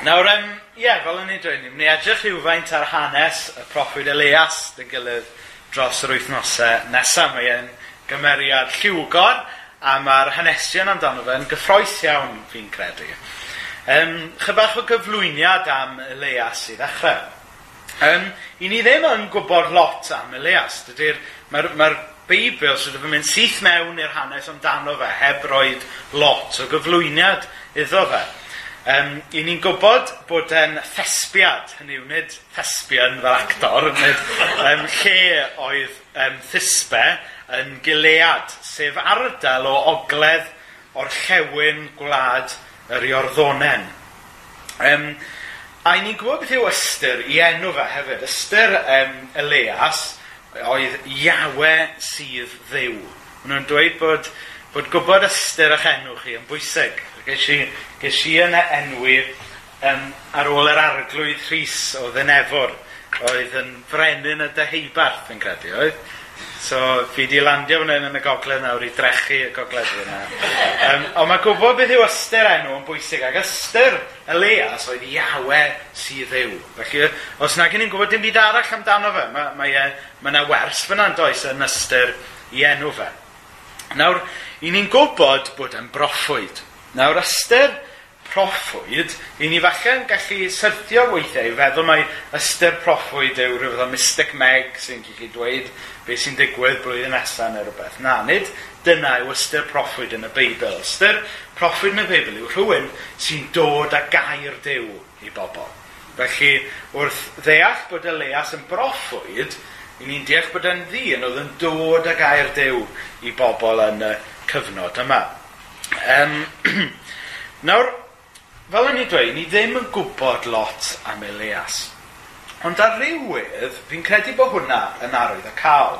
Nawr, um, ie, fel o'n i'n dweud, ni'n edrych rhywfaint ar hanes y proffwyd Elias dy gilydd dros yr wythnosau nesaf. Mae e'n gymeriad lliwgor a mae'r hanesion amdano fe yn gyffroes iawn fi'n credu. Um, chybach o gyflwyniad am Elias i ddechrau. Um, I ni ddim yn gwybod lot am Elias. Mae'r mae Beibl sydd wedi mynd syth mewn i'r hanes amdano fe heb roed lot o gyflwyniad iddo fe. Um, I ni'n gwybod bod e'n thesbiad, hynny yw, nid thesbian fel actor, nid um, lle oedd um, thisbe yn gilead, sef ardal o ogledd o'r llewn gwlad yr Iorddonen. Um, a ni'n gwybod beth yw ystyr i enw fe hefyd. Ystyr um, Elias oedd Iawe sydd ddew. Maen nhw'n dweud bod, bod gwybod ystyr eich enw chi yn bwysig. Ges i, ges i yna enwi um, ar ôl yr arglwydd Rhys o Ddynefwr, oedd yn frenin y deheubarth yn credu, oedd? So, fi di landio fan hyn yn y gogledd nawr i drechu y gogledd yna. Um, ond mae gwybod beth yw ystyr enw yn bwysig, ac ystyr y leas oedd iawe sydd ddew. Felly, os nag yn i'n gwybod dim byd arall amdano fe, mae mae, mae yna wers fyna yn does yn ystyr i enw fe. Nawr, i ni'n gwybod bod yn broffwyd. Nawr, ystyr proffwyd, i ni falle yn gallu syrthio weithiau i feddwl mae ystyr proffwyd yw rhyw fath o mystic meg sy'n gallu dweud beth sy'n digwydd blwyddyn nesaf neu rhywbeth. Na, nid dyna yw ystyr proffwyd yn y Beibl. Ystyr proffwyd yn y Beibl yw rhywun sy'n dod â gair dew i bobl. Felly, wrth ddeall bod y leas yn broffwyd, i ni'n deall bod yn ddyn oedd yn dod â gair dew i bobl yn y cyfnod yma. Um, nawr, fel o'n i dweud, ni ddim yn gwybod lot am Elias. Ond ar rywydd, fi'n credu bod hwnna yn arwydd y cael.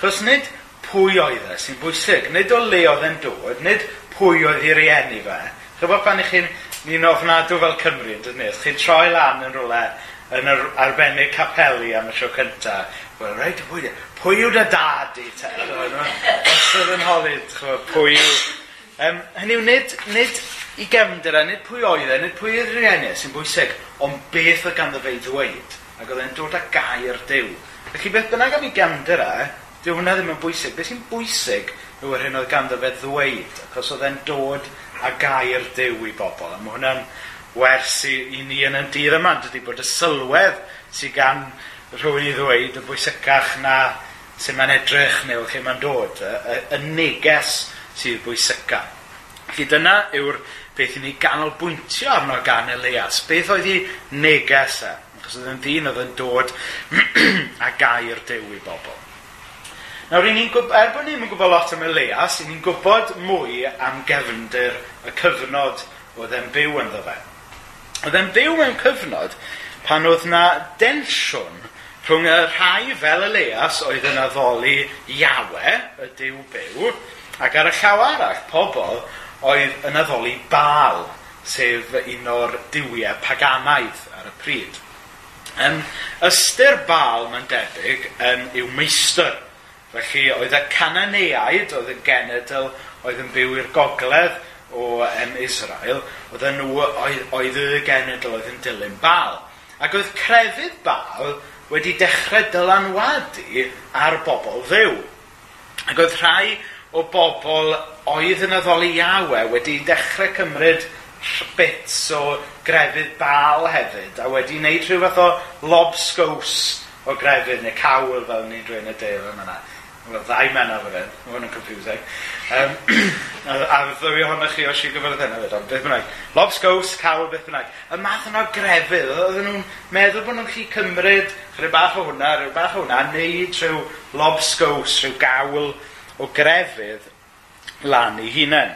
Chos nid pwy oedd e sy'n bwysig, nid o le oedd e'n dod, nid pwy oedd ei rieni fe. Chybod pan i chi'n ni'n ofnadw fel Cymru, yn dydyn chi'n troi lan yn rhywle yn yr arbennig capeli am y tro cynta. Wel, rhaid, pwy, pwy yw dy dad i te? Os oedd yn holid, chybod, pwy yw Um, hynny yw, nid, nid i gefnder e, nid pwy oedd e, nid pwy oedd rhieni sy'n bwysig, ond beth oedd ganddo fe i ddweud. Ac oedd e'n dod â gair dew. Felly beth bynnag am i gefnder e, dyw hwnna ddim yn bwysig. Beth sy'n bwysig yw yr hyn oedd ganddo fe ddweud, achos oedd e'n dod â gair dew i bobl. A mae hwnna'n wers i, i ni yn y dydd yma, dydy bod y sylwedd sydd gan rhywun i ddweud yn bwysicach na sy'n ma'n edrych neu lle ma'n dod. Y, y, y neges sydd bwysica. Felly dyna yw'r beth i ni ganolbwyntio arno gan Elias. Beth oedd hi neges e? Achos oedd yn ddyn oedd yn dod a gair dew i bobl. Nawr, ni'n gwybod, er bod ni'n gwybod lot am Elias, ni'n gwybod mwy am gefndir y cyfnod oedd e'n byw yn fe. Oedd e'n byw mewn cyfnod pan oedd na densiwn rhwng y rhai fel Elias oedd yn addoli Iawe, y diw Byw, Ac ar y llaw arall, pobl oedd yn addoli bal, sef un o'r diwiau paganaidd ar y pryd. Yn ystyr bal mae'n debyg, yn yw meistr. Felly, oedd y Cananeaid, oedd y genedl, oedd yn byw i'r gogledd o em, Israel, oedd nhw, oedd, oedd y genedl oedd yn dilyn bal. Ac oedd crefydd bal wedi dechrau dylanwadu ar bobl ddew. Ac oedd rhai o bobl oedd yn addoli Iawe wedi dechrau cymryd bits o grefydd bal hefyd a wedi wneud rhyw fath o lobsgws o grefydd neu cawl fel ni'n dweud y deil yma yna. Wel, ddau mena fy hyn, mae hwn yn confusing. Um, a, a ddwy ohonoch chi o si gyfer hynny fyd, ond beth bynnag. Lobsgws, cawl, beth bynnag. Y math yna o grefydd, oedden nhw'n meddwl bod nhw'n chi cymryd rhyw bach o hwnna, rhyw bach o hwnna, neud rhyw lobsgws, rhyw gawl, o grefydd lan i hunain.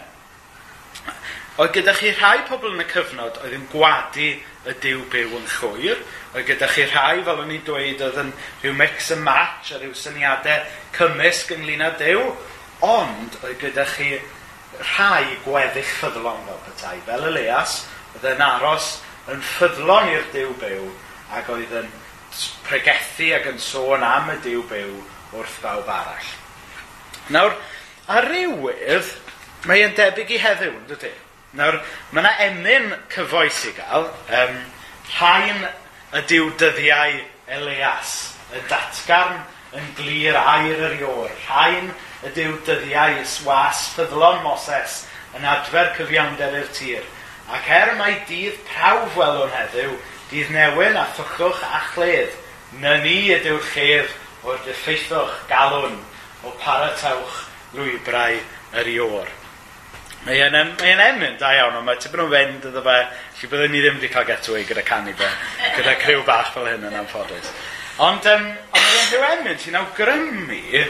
Oedd gyda chi rhai pobl yn y cyfnod oedd yn gwadu y diw byw yn chwyr. oedd gyda chi rhai, fel o'n i'n dweud, oedd yn rhyw mix and match a rhyw syniadau cymysg ynglyn â diw. ond oedd gyda chi rhai gweddill ffyddlon fel petai. Fel Elias, oedd yn aros yn ffyddlon i'r diw byw ac oedd yn pregethu ac yn sôn am y diw byw wrth bawb arall. Nawr, ar rywydd, mae e'n debyg i heddiw, yn dydy? Nawr, mae yna emyn cyfoes i gael, um, rhain y diw dyddiau Elias, y datgarn yn glir air yr ior, rhain y diw dyddiau swas ffyddlon Moses yn adfer cyfiawnder i'r tir, ac er mae dydd prawf welwn heddiw, dydd newyn a ffychwch a chledd, na ni ydyw'r llef o'r dyffeithwch galwn o paratewch lwybrau yr ior. Mae yn, mae yn emyn da iawn, ond mae tybyn o'n fynd iddo fe, lle byddwn ni ddim wedi cael getaway gyda canu fe, gyda criw bach fel hyn yn amffodus. Ond, um, ond mae mae'n rhyw emyn sy'n awgrymu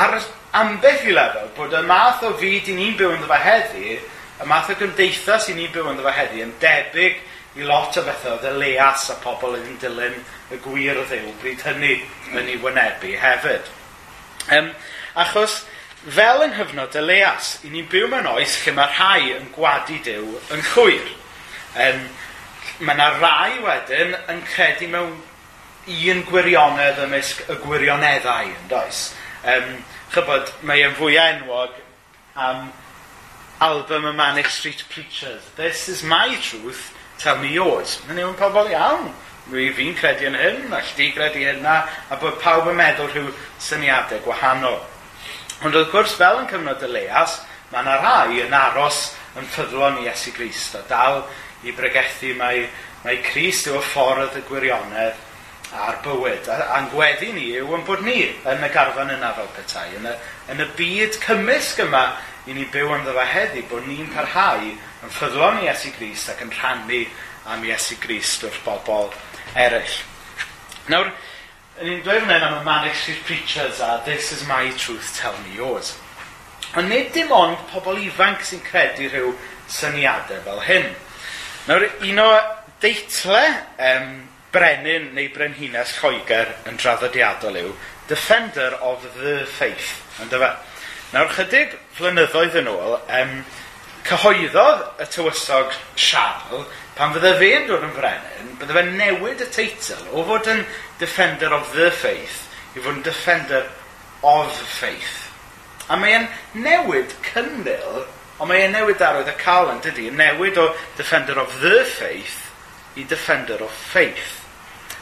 ar ambell i lefel bod y math o fyd i ni'n byw yn fe heddi, y math o gymdeithas i ni'n byw yn fe heddi, yn debyg i lot o bethau oedd y leas a pobl yn dilyn y gwir o ddew bryd hynny yn ei wynebu hefyd. Um, achos, fel yng nghyfnod Elias, i ni'n byw mewn oes lle mae rhai yn gwadu Dyw yn chwyr. Um, mae yna rai wedyn yn credu mewn un gwirionedd ymysg y gwirioneddau, yn does? Um, chybod, mae yn fwy enwog am album y Manic Street Preachers. This is my truth, tell me yours. Mae'n yw'n wneud pobl iawn fi, fi'n credu yn hyn, a chdi credu hynna, a bod pawb yn meddwl rhyw syniadau gwahanol. Ond wrth gwrs, fel yn cyfnod y leas, mae yna rai yn aros yn ffyddlon i Esu Grist, a dal i bregethu mae, mae Crist yw y ffordd y gwirionedd a'r bywyd. A, a'n gweddi ni yw yn bod ni yn y garfan yna fel petai, yn y, yn y byd cymysg yma i ni byw yn ddefa heddi, bod ni'n parhau yn ffyddlon i Esu Grist ac yn rhannu am Iesu Grist wrth bobl eraill. Nawr, ni'n dweud hwnna am y Manic Street Preachers a This is my truth, tell me yours. Ond nid dim ond pobl ifanc sy'n credu rhyw syniadau fel hyn. Nawr, un o deitle um, brenin neu brenhines Lloegr yn draddodiadol yw Defender of the Faith, ynddo fe? Nawr, chydig flynyddoedd yn ôl, um, cyhoeddodd y tywysog Siarl pan fydde fe'n dod yn frenin, bydde fe'n newid y teitl o fod yn Defender of the Faith i fod yn Defender of Faith. A mae'n newid cynnil, ond mae'n newid arwydd y cael yn dydy, newid o Defender of the Faith i Defender of Faith.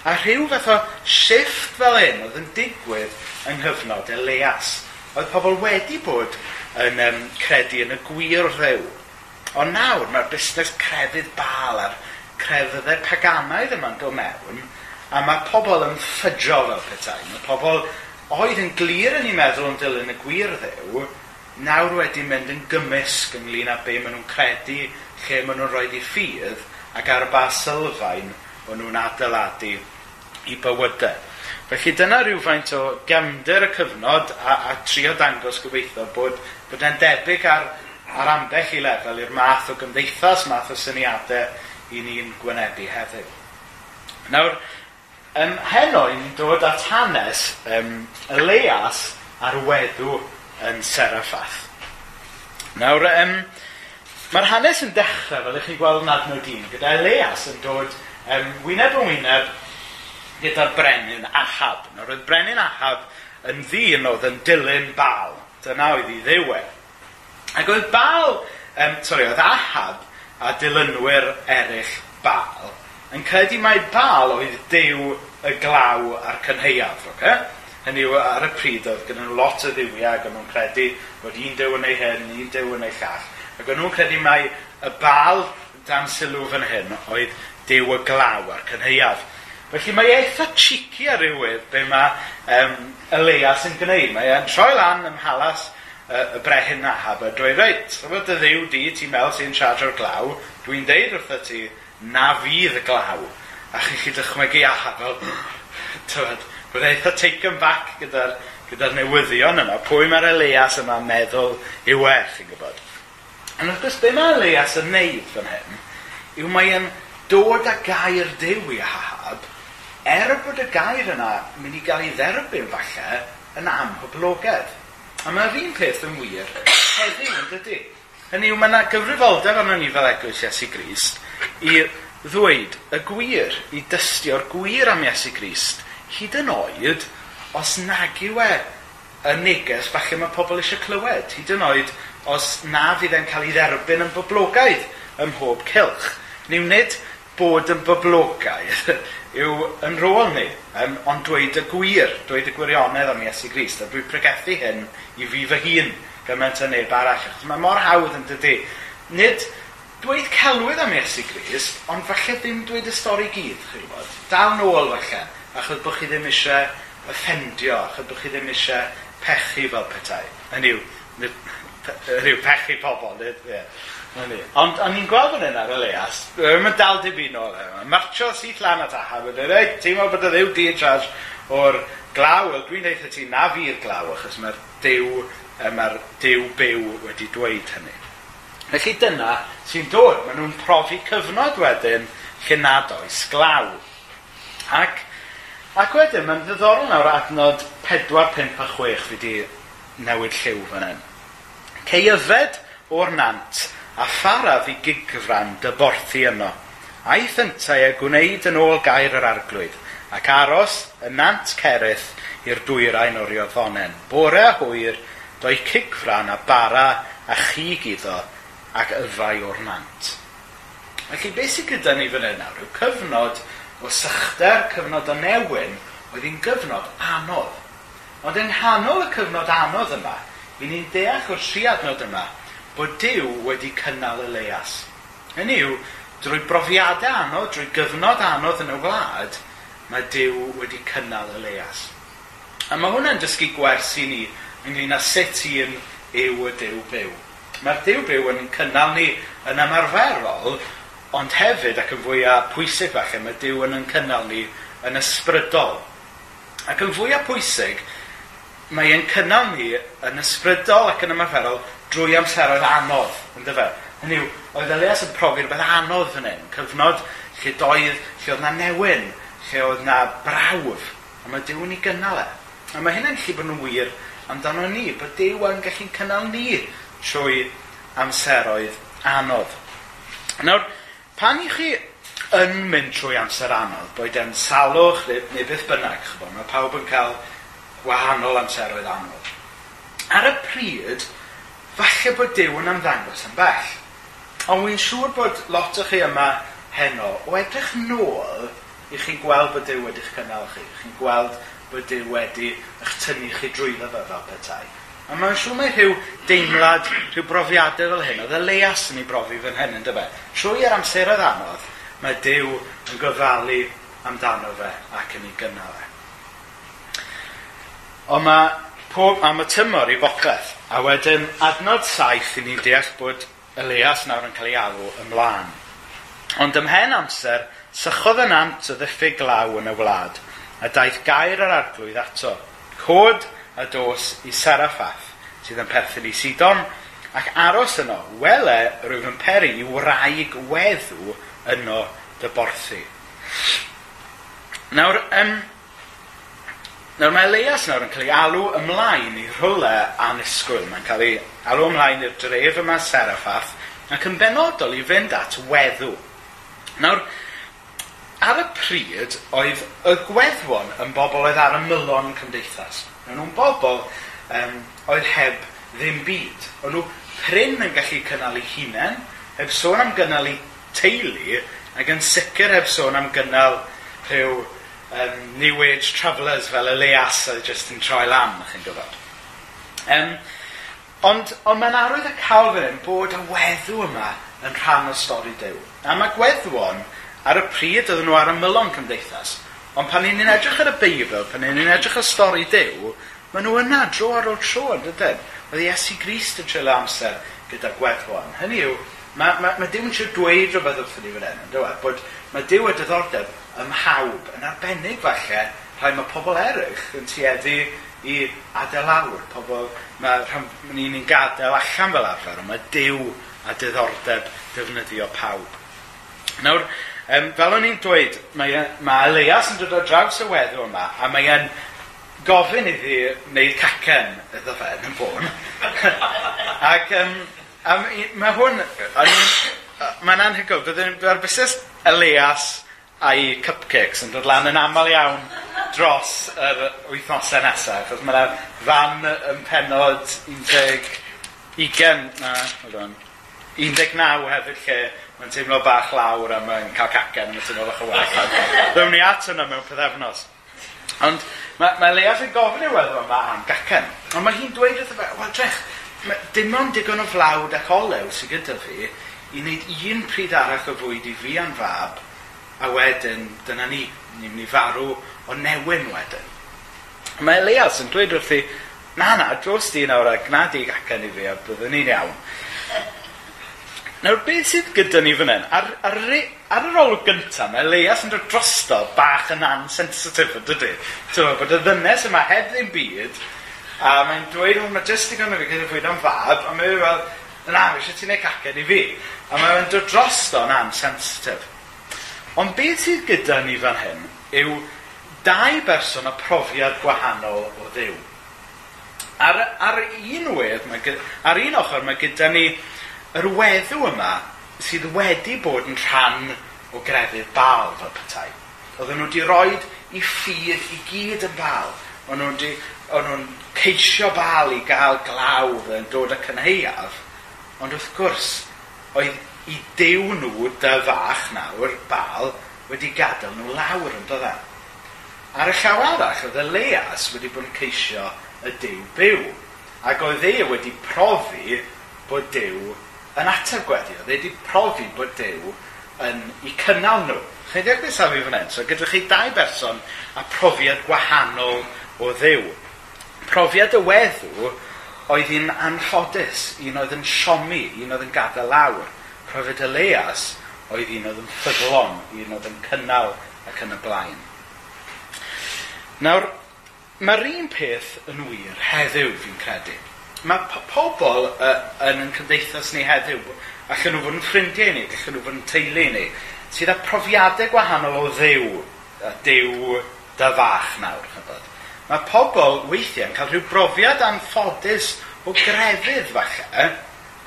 A rhyw fath o shift fel un oedd yn digwydd yng nghyfnod Elias. Oedd pobl wedi bod yn um, credu yn y gwir ddew Ond nawr mae'r busnes crefydd bal a'r crefyddau paganaidd yma'n dod mewn a mae pobl yn ffydro fel petai. Mae pobl oedd yn glir yn ei meddwl yn dilyn y gwir ddew, nawr wedi mynd yn gymysg ynglyn â be maen nhw'n credu, lle maen nhw'n rhoi eu ffydd ac ar ba sylfaen o'n nhw'n adeiladu i bywydau. Felly dyna rhywfaint o gefndir y cyfnod a, a trio dangos gobeithio bod, bod e'n debyg ar ar ambell i lefel i'r math o gymdeithas, math o syniadau i ni'n gwynebu heddiw. Nawr, um, heno i'n dod at hanes um, leas ar weddw yn Seraffath. Nawr, um, mae'r hanes yn dechrau, fel ych chi'n gweld yn adnod un, gyda Elias yn dod um, wyneb yn wyneb gyda'r Brenin Ahab. Nawr, oedd Brenin Ahab yn ddyn oedd yn dilyn bal. Dyna oedd ei ddiwedd. Ac oedd bal, um, sorry, oedd Ahab a dilynwyr eraill bal yn credu mai bal oedd dew y glaw a'r cynheiaf, oce? Okay? Hynny yw, ar y pryd oedd gyda nhw lot o ddiwiau ac o'n nhw'n credu bod un dew yn ei hyn, un dew yn ei llall. Ac o'n nhw'n credu mai y bal dan sylw fan hyn oedd dew y glaw a'r cynheiaf. Felly mae eitha cheeky ar rywydd be mae um, y leias yn gwneud. Mae e'n troi lan ym halas y brehen Ahab a dweud, reit, efo y ddiw di, ti'n mel sy'n siarad o'r glaw, dwi'n deud wrtho ti, na fydd y glaw. A chi chi dychmygu Ahab fel, tywed, bod e eitha taken back gyda'r gyda newyddion yma. Pwy mae'r Elias yma meddwl yw e, chi'n gwybod. Ond wrth gwrs, be mae Elias yn neud fan hyn, yw mae yn dod â gair dew i Ahab, er bod y gair yna mynd i gael ei dderbyn falle yn amhoblogedd. A mae'r un peth yn wir heddiw, yn dydy? Hynny yw, mae yna gyfrifoldeb arno ni fel Eglwys Iesu Grist i ddweud y gwir, i dystio'r gwir am Iesu Grist, hyd yn oed os nag yw e y neges falle mae pobl eisiau clywed, hyd yn oed os na fydd e'n cael ei dderbyn yn boblogaidd ym mhob cilch. Ni'n wneud bod yn boblogaidd yw yn rôl ni, um, ond dweud y gwir, dweud y gwirionedd am Iesu Grist, a dwi'n pregethu hyn i fi fy hun gymaint o neb arall. Mae mor hawdd yn dydy. Nid dweud celwydd am Iesu Grist, ond falle ddim dweud y stori gyd, chi'n gwybod. Dal nôl falle, achos bod chi ddim eisiau offendio, achos bod chi ddim eisiau pechu fel petai. Hynny yw, rhyw pechu pobl, dyd? Ie. Ond o'n i'n gweld yn yna, fel eas, ddim yn dal dim un o'r yma. Martio syth lan at aha, mae'n dweud, ei, ti'n meddwl bod y ddew di yn charge o'r glaw, wel dwi'n eitha ti na fi'r glaw, achos mae'r dew, mae'r dew byw wedi dweud hynny. Felly dyna sy'n dod, maen nhw'n profi cyfnod wedyn lle nad oes glaw. Ac, ac wedyn, mae'n ddiddorol nawr adnod 4, 5 a 6 fi di newid lliw fan hyn. Ceuyfed o'r nant a pharaf i gigfran dy borthu yno. Aeth yntau a e gwneud yn ôl gair yr arglwydd, ac aros y nant cereth i'r dwyrain o'r ioddonen. Bore a hwyr, doi cigfran a bara a chig iddo ac yfau o'r nant. Felly, beth sydd gyda ni fan yna? Rhyw cyfnod o sychder, cyfnod o newyn, oedd hi'n gyfnod anodd. Ond yng nghanol y cyfnod anodd yma, i ni'n deall o'r tri adnod yma bod Dyw wedi cynnal y Elias. Hynny yw, drwy brofiadau anodd, drwy gyfnod anodd yn y wlad, mae Dyw wedi cynnal y Elias. A mae hwnna'n dysgu gwers i ni ynglyn â sut un yw y Dyw byw. Mae'r Dyw byw yn cynnal ni yn ymarferol, ond hefyd ac yn fwyaf pwysig falle, mae Dyw yn cynnal ni yn ysbrydol. Ac yn fwyaf pwysig, mae e'n cynnal ni yn ysbrydol ac yn ymarferol drwy amseroedd anodd, yn dyfa. Hynny yw, oedd Elias yn profi rhywbeth anodd fan hyn, cyfnod lle doedd, lle oedd na newyn, lle oedd na brawf, a mae Dyw yn ei gynnal e. A mae hynny'n lle bod nhw'n wir amdano ni, bod Dyw yn gallu'n cynnal ni trwy amseroedd anodd. Nawr, pan i chi yn mynd trwy amser anodd, boed e'n salwch neu, neu beth bynnag, chybod, mae pawb yn cael gwahanol amseroedd anodd. Ar y pryd, falle bod Dyw yn amddangos yn bell. Ond wy'n siŵr bod lot o chi yma heno, o edrych nôl i chi gweld bod Dyw wedi'ch cynnal chi. Chi'n gweld bod Dyw wedi eich tynnu chi drwyddo fe fel petai. A mae'n siŵr mae rhyw deimlad, rhyw brofiadau fel hyn, oedd y leias yn ei brofi fan hyn yn dyfa. Trwy yr amseroedd anodd, mae Dyw yn gofalu amdano fe ac yn ei gynnal fe. Ond mae pob, a y tymor i bopeth. A wedyn adnod saith i ni deall bod Elias nawr yn cael ei alw ymlaen. Ond ymhen amser, sychodd yn ant o ddiffyg glaw yn y wlad, a daeth gair yr arglwydd ato, cod a dos i Seraffath, sydd yn perthyn i Sidon, ac aros yno, wele rwy'n yn peri i wraig weddw yno dy borthu. Nawr, um, Nawr mae Leias nawr yn cael ei alw ymlaen i rhywle anusgwyl. Mae'n cael ei alw ymlaen i'r dref yma Seraphath ac yn benodol i fynd at weddw. Nawr, ar y pryd oedd y gweddwon yn bobl oedd ar y mylon cymdeithas. Roedden nhw'n bobl um, oedd heb ddim byd. O'n nhw pryn yn gallu cynnal eu hunain, heb sôn am gynnal eu teulu, ac yn sicr heb sôn am gynnal rhyw um, New Age Travellers fel Elias a just yn troi lan, chi'n gwybod. Um, ond ond mae'n arwydd y cael fan hyn bod y weddw yma yn rhan o stori dew. A mae gweddwon ar y pryd oedden nhw ar y mylon cymdeithas. Ond pan ni'n edrych ar y Beibl, pan ni'n edrych ar stori dew, maen nhw yna dro ar ôl tro yn dydyn. Oedd Iesu Grist yn treulio amser gyda gweddwon. Hynny yw, mae ma, ma Dyw yn siw dweud rhywbeth wrth ni fan hyn, yn dweud, bod mae Dyw y diddordeb ym mhawb, yn arbennig falle, rhai mae pobl eraill yn tueddu i adael lawr. Pobl, mae rhan, ni'n ni gadael allan fel arfer, ond mae dew a diddordeb defnyddio pawb. Nawr, um, fel o'n i'n dweud, mae, e, mae Elias yn dod o draws y weddw yma, a mae e'n gofyn iddi wneud cacen iddo fe yn y bôn. Ac um, a, mae hwn, mae'n anhygoel, byddai'n ar busnes Elias a'i cupcakes yn dod lan yn aml iawn dros yr wythnosau nesaf, achos mae fan yn penod 11, 20, na, hold on, 19 hefyd lle mae'n teimlo bach lawr a mae'n cael cacen a mae'n teimlo bach o well. Ddewn ni at hwnna mewn pethefnos. Ond mae, mae Leas yn gofyn i weld yma am gacen. Ond mae hi'n dweud wrtho fe, wel drech, dim ond digon o flawd ac olew sydd gyda fi i wneud un pryd arall o fwyd i fi a'n fab a wedyn dyna ni, ni'n mynd i farw o newyn wedyn. Mae Elias yn dweud wrthi, na na, dros di nawr a gnad i gacen i fi a byddwn ni'n iawn. Nawr, beth sydd gyda ni fan hyn? Ar, ar, ar yr olwg gyntaf, mae Leias yn dod drosto bach yn ansensitif, dydy? Ti'n bod y ddynes yma heb ddim byd, a mae'n dweud, o, mae jyst i gynnu fi gyda fwyd am fab, a mae'n dweud, na, mae eisiau ti'n ei cacen i fi. A mae'n dod drosto yn ansensitif. Ond beth sydd gyda ni fan hyn yw dau berson o profiad gwahanol o ddiw. Ar, ar un wedd, mae, ar un ochr mae gyda ni yr weddw yma sydd wedi bod yn rhan o grefydd bal fel petai. Oedden nhw wedi rhoi i ffydd i gyd yn bal. Oedden nhw O'n nhw'n ceisio bal i gael glawdd yn dod ac yn. Ond wrth gwrs, oedd i dew nhw dy fach nawr, bal, wedi gadael nhw lawr yn dod e? Ar y llaw arall, oedd y leas wedi bod yn ceisio y dew byw. Ac oedd e wedi profi bod dew yn ateb gweddi. Oedd e wedi profi bod dew yn i cynnal nhw. Chi'n deall beth safi fan hyn? So gydwch chi dau berson a profiad gwahanol o ddew. Profiad y weddw oedd un anffodus, un oedd yn siomi, un oedd yn gadael lawr. Profet Elias oedd un oedd yn ffyddlon, un oedd yn cynnal ac yn y blaen. Nawr, mae'r un peth yn wir heddiw fi'n credu. Mae po pobl uh, yn yn cymdeithas ni heddiw, allan nhw fod yn ffrindiau ni, allan nhw fod yn teulu ni, sydd â profiadau gwahanol o ddew, a dew dy fach nawr. Chybod. Mae pobl weithiau yn cael rhyw brofiad anffodus o grefydd falle,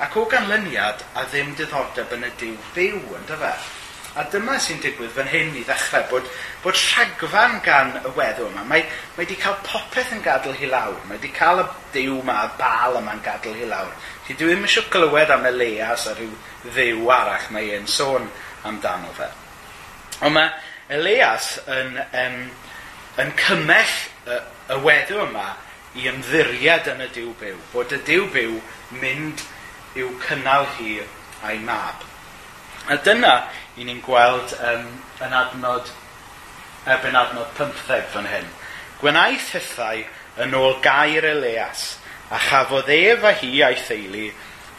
Ac o ganlyniad a ddim diddordeb yn y diw byw yn dyfa. A dyma sy'n digwydd fan hyn i ddechrau, bod, bod rhagfan gan y weddw yma, mae, mae wedi cael popeth yn gadw hi lawr. Mae wedi cael y diw yma, y bal yma'n gadw hi lawr. Ti dwi ddim eisiau glywed am Elias a rhyw ddiw arall mae e'n sôn amdano fe. Ond mae Elias yn, yn, yn cymell y, y weddw yma i ymddiried yn y diw byw, bod y diw byw mynd yw cynnal hi a'i mab. A dyna i ni'n gweld um, yn adnod, erbyn adnod 15 fan hyn. Gwnaeth hithau yn ôl gair Elias, a chafodd ef a hi a'i theulu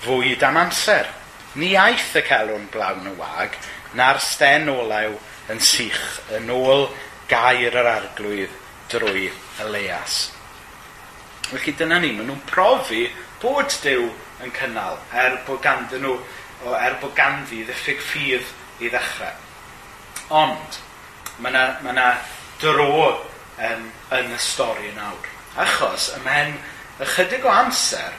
fwyd am amser. Ni aeth y celwn blawn y wag, na'r sten olew yn sych yn ôl gair yr arglwydd drwy Elias. Felly dyna ni, maen nhw'n profi bod Dyw yn cynnal, er bod ganddyn nhw, o, er bod ganddi ddiffyg ffydd i ddechrau. Ond, mae yna ma, na, dro um, yn y stori nawr. Achos ymhen ychydig o amser,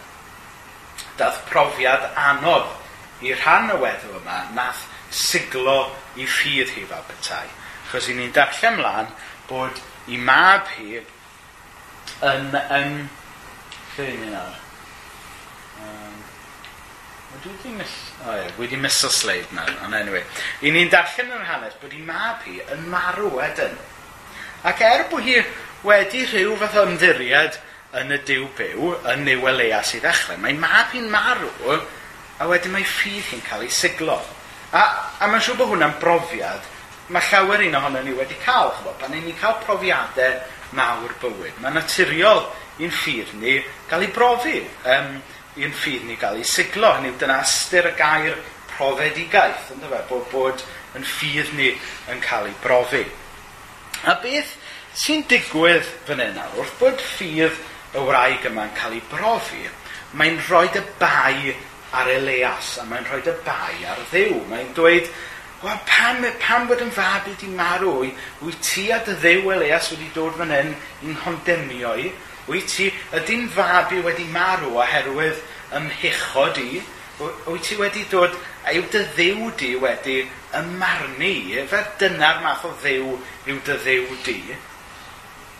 dath profiad anodd i rhan y weddw yma, nath siglo i ffydd hi fel petai. Chos i ni'n darllen mlaen bod i mab hi yn... yn lle ni nawr? Dwi wedi mis... O ie, wedi miso sleid nawr, ond anyway. I ni'n darllen yn yr hanes bod i mab hi yn marw wedyn. Ac er bod hi wedi rhyw fath o ymddiried yn y diw byw, yn niw y leia sydd ddechrau, mae mab hi'n marw, a wedyn mae ffydd hi'n cael ei siglo. A, a mae'n siŵr bod hwnna'n brofiad mae llawer un ohono ni wedi cael, chbo, pan ni'n cael profiadau mawr bywyd. Mae'n naturiol i'n ffydd ni gael ei brofi. Um, i'n ffydd ni gael ei siglo. Hynny yw, dyna ystyr y gair profedigaeth, ynddo fe, bod, bod yn ffydd ni yn cael ei brofi. A beth sy'n digwydd fan hyn nawr, wrth bod ffydd y wraig yma'n cael ei brofi, mae'n rhoi y bai ar Elias, a mae'n rhoi y bai ar ddew. Mae'n dweud, wel, pam, pam bod yn fab wedi marw, wyt ti a dy ddew Elias wedi dod fan hyn i'n hondemio i, Wyt ti, ydy'n fab i wedi marw oherwydd ymhucho i? Wyt ti wedi dod, a yw dy ddiw di wedi ymarnu Fe dyna'r math o ddiw yw dy ddiw di?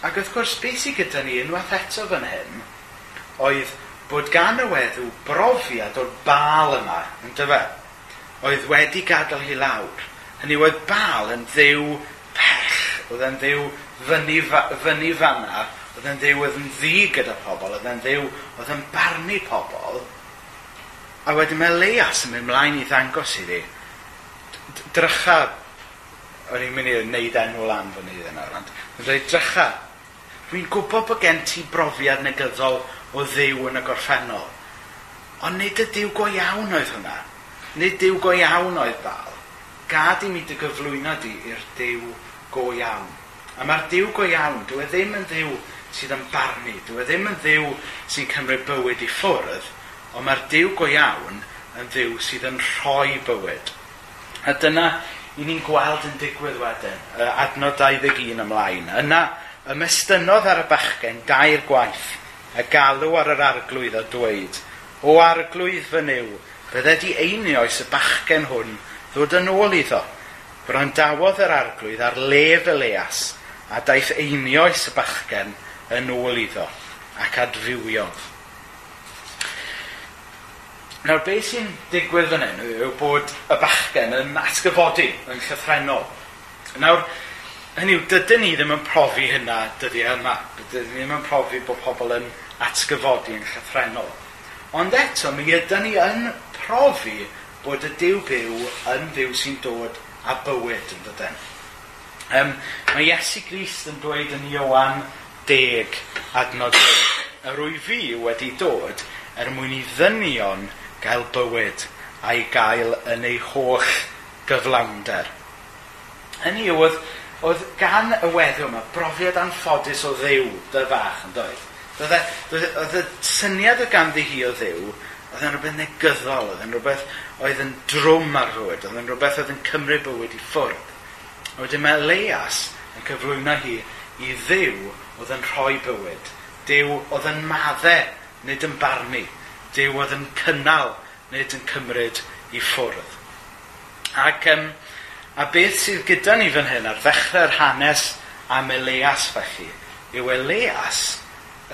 Ac wrth gwrs, beth sydd gyda ni unwaith eto fan hyn, oedd bod gan y weddw brofiad o'r bal yma, yn dyfa, oedd wedi gadael hi lawr. Hynny oedd bal yn ddiw pech, oedd yn ddiw fyny, fyny fanna oedd yn ddiw oedd yn ddi gyda pobl, oedd yn ddiw oedd yn barnu pobl. A wedyn mae Leas yn mynd mlaen i ddangos iddi. Drycha, o'n i'n mynd i wneud enw lan fan hyn nawr, ond yn dweud drycha, dwi'n gwybod bod gen ti brofiad negyddol o ddiw yn y gorffennol, ond nid y diw go iawn oedd hwnna. Nid diw go iawn oedd bal. Gad i mi dy gyflwyno di i'r diw go iawn. A mae'r diw go iawn, dyw e ddim yn ddiw sydd yn barnu. Dyw e ddim yn ddiw sy'n cymryd bywyd i ffwrdd, ond mae'r diw go iawn yn ddiw sydd yn rhoi bywyd. A dyna i ni'n gweld yn digwydd wedyn, y adnod 21 ymlaen. Yna ymestynnodd ar y bachgen gair gwaith, y galw ar yr arglwydd a dweud, O arglwydd fy niw, bydde di einioes y bachgen hwn ddod yn ôl iddo. Brandawodd yr arglwydd ar lef y leas, a daeth einioes y bachgen yn ôl iddo ac adfywiodd. Nawr, beth sy'n digwydd fan hyn yw bod y bachgen yn atgyfodi yn llythrenol. Nawr, hynny yw, dydyn ni ddim yn profi hynna dyddi e yma. Dydyn ni ddim yn profi bod pobl yn atgyfodi yn llythrenol. Ond eto, mi ydyn ni yn profi bod y diw byw yn ddiw sy'n dod a bywyd yn dydyn. Um, mae Iesu Grist yn dweud yn Iowan deg adnod yr wy fi wedi dod er mwyn i ddynion gael bywyd a'i gael yn ei holl gyflawnder. Hynny yw, oedd, oedd gan y weddw yma brofiad anffodus o ddew dy fach yn dweud. E, e, oedd y syniad o ganddi hi o ddew, oedd yn rhywbeth negyddol, oedd yn rhywbeth oedd yn drwm ar rhywyd, oedd yn rhywbeth oedd yn cymryd bywyd i ffwrdd. A wedyn mae Leias yn cyflwyno hi i ddew oedd yn rhoi bywyd. Dew oedd yn maddau, nid yn barnu. Dew oedd yn cynnal, nid yn cymryd i ffwrdd. Ac, um, a beth sydd gyda ni fan hyn ar ddechrau'r hanes am Elias felly, yw Eleas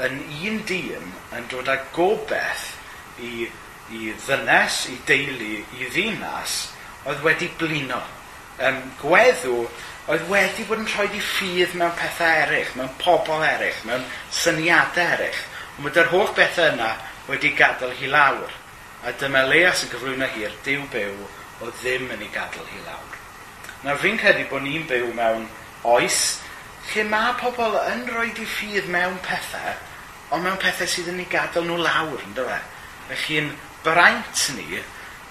yn un dyn yn dod â gobeith i, i ddynes, i deulu, i ddinas, oedd wedi blino. Um, gweddw oedd wedi bod yn rhoi i ffydd mewn pethau eraill, mewn pobl eraill, mewn syniadau eraill. Ond mae'r holl bethau yna wedi gadael hi lawr. A dyma Leas yn cyflwyno hi'r diw byw o ddim yn ei gadael hi lawr. Nawr fi'n credu bod ni'n byw mewn oes lle mae pobl yn rhoi di ffydd mewn pethau, ond mewn pethau sydd yn ei gadael nhw lawr, ynddo fe? Felly'n braint ni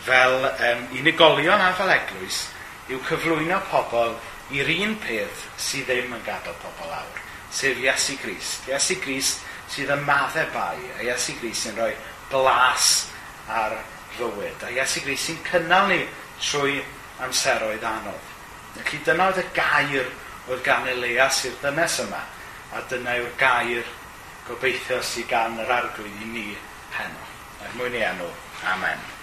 fel um, unigolion a fel eglwys yw cyflwyno pobl i'r un peth sydd ddim yn gadael pobl lawr, sef Iesu Grist. Iesu Grist sydd yn maddau bai, a Iesu Grist sy'n rhoi blas ar fywyd, a Iesu Grist sy'n cynnal ni trwy amseroedd anodd. Felly dyna oedd y gair oedd gan Elias i'r dynes yma, a dyna yw'r gair gobeithio sydd gan yr arglwydd i ni heno. Er mwyn i enw. Amen.